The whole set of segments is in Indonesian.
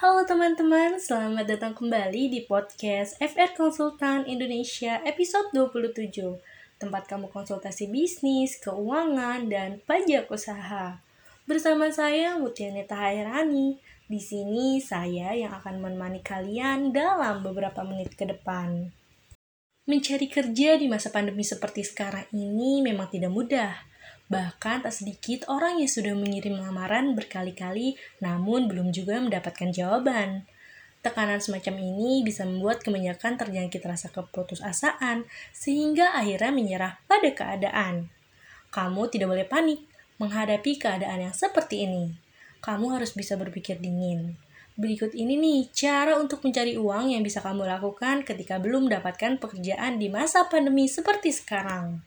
Halo teman-teman, selamat datang kembali di podcast FR Konsultan Indonesia episode 27 Tempat kamu konsultasi bisnis, keuangan, dan pajak usaha. Bersama saya Mutianita Hairani Di sini saya yang akan menemani kalian dalam beberapa menit ke depan. Mencari kerja di masa pandemi seperti sekarang ini memang tidak mudah Bahkan tak sedikit orang yang sudah mengirim lamaran berkali-kali namun belum juga mendapatkan jawaban. Tekanan semacam ini bisa membuat kebanyakan terjangkit rasa keputusasaan sehingga akhirnya menyerah pada keadaan. Kamu tidak boleh panik menghadapi keadaan yang seperti ini. Kamu harus bisa berpikir dingin. Berikut ini nih cara untuk mencari uang yang bisa kamu lakukan ketika belum mendapatkan pekerjaan di masa pandemi seperti sekarang.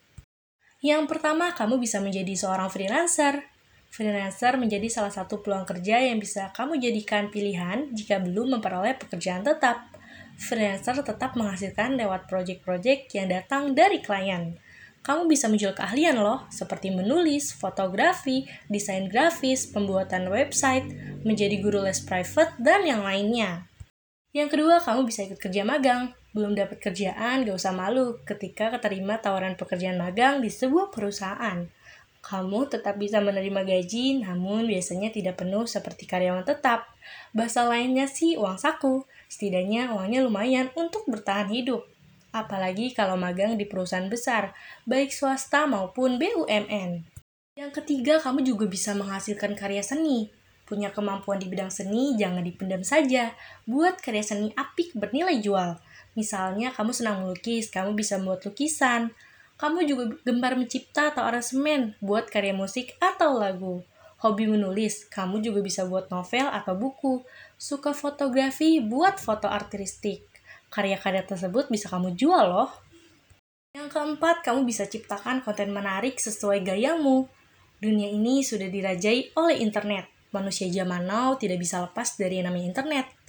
Yang pertama, kamu bisa menjadi seorang freelancer. Freelancer menjadi salah satu peluang kerja yang bisa kamu jadikan pilihan jika belum memperoleh pekerjaan tetap. Freelancer tetap menghasilkan lewat project-project yang datang dari klien. Kamu bisa menjual keahlian loh, seperti menulis, fotografi, desain grafis, pembuatan website, menjadi guru les private, dan yang lainnya. Yang kedua, kamu bisa ikut kerja magang belum dapat kerjaan, gak usah malu ketika keterima tawaran pekerjaan magang di sebuah perusahaan. Kamu tetap bisa menerima gaji, namun biasanya tidak penuh seperti karyawan tetap. Bahasa lainnya sih uang saku, setidaknya uangnya lumayan untuk bertahan hidup. Apalagi kalau magang di perusahaan besar, baik swasta maupun BUMN. Yang ketiga, kamu juga bisa menghasilkan karya seni. Punya kemampuan di bidang seni, jangan dipendam saja. Buat karya seni apik bernilai jual Misalnya kamu senang melukis, kamu bisa membuat lukisan. Kamu juga gemar mencipta atau aransemen, buat karya musik atau lagu. Hobi menulis, kamu juga bisa buat novel atau buku. Suka fotografi, buat foto artistik. Karya-karya tersebut bisa kamu jual loh. Yang keempat, kamu bisa ciptakan konten menarik sesuai gayamu. Dunia ini sudah dirajai oleh internet. Manusia zaman now tidak bisa lepas dari yang namanya internet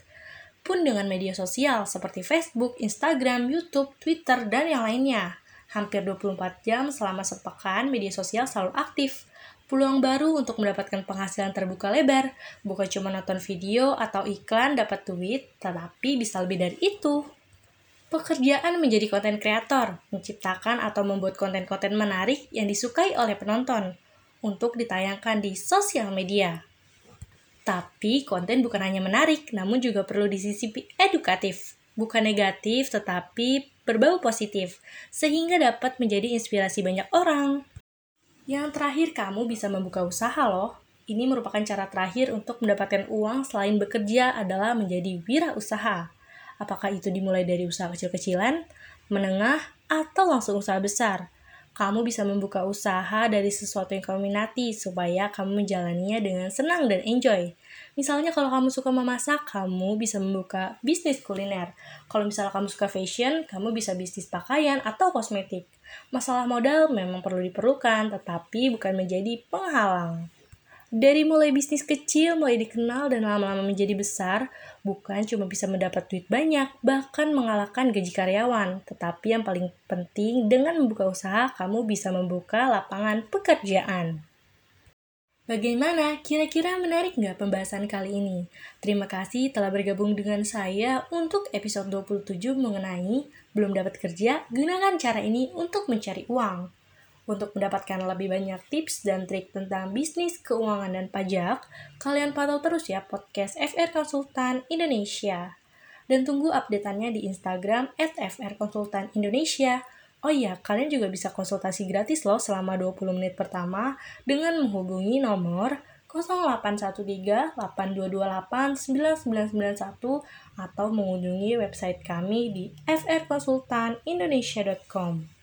pun dengan media sosial seperti Facebook, Instagram, YouTube, Twitter, dan yang lainnya. Hampir 24 jam selama sepekan media sosial selalu aktif. Peluang baru untuk mendapatkan penghasilan terbuka lebar, bukan cuma nonton video atau iklan dapat duit, tetapi bisa lebih dari itu. Pekerjaan menjadi konten kreator, menciptakan atau membuat konten-konten menarik yang disukai oleh penonton untuk ditayangkan di sosial media. Tapi konten bukan hanya menarik, namun juga perlu disisipi edukatif. Bukan negatif, tetapi berbau positif, sehingga dapat menjadi inspirasi banyak orang. Yang terakhir, kamu bisa membuka usaha loh. Ini merupakan cara terakhir untuk mendapatkan uang selain bekerja adalah menjadi wirausaha. Apakah itu dimulai dari usaha kecil-kecilan, menengah, atau langsung usaha besar? Kamu bisa membuka usaha dari sesuatu yang kamu minati supaya kamu menjalaninya dengan senang dan enjoy. Misalnya kalau kamu suka memasak, kamu bisa membuka bisnis kuliner. Kalau misalnya kamu suka fashion, kamu bisa bisnis pakaian atau kosmetik. Masalah modal memang perlu diperlukan, tetapi bukan menjadi penghalang. Dari mulai bisnis kecil, mulai dikenal dan lama-lama menjadi besar, bukan cuma bisa mendapat duit banyak, bahkan mengalahkan gaji karyawan. Tetapi yang paling penting, dengan membuka usaha, kamu bisa membuka lapangan pekerjaan. Bagaimana? Kira-kira menarik nggak pembahasan kali ini? Terima kasih telah bergabung dengan saya untuk episode 27 mengenai belum dapat kerja, gunakan cara ini untuk mencari uang. Untuk mendapatkan lebih banyak tips dan trik tentang bisnis, keuangan, dan pajak, kalian pantau terus ya podcast FR Konsultan Indonesia. Dan tunggu updateannya di Instagram at FR Konsultan Indonesia. Oh iya, kalian juga bisa konsultasi gratis loh selama 20 menit pertama dengan menghubungi nomor 0813 8228 9991 atau mengunjungi website kami di frkonsultanindonesia.com.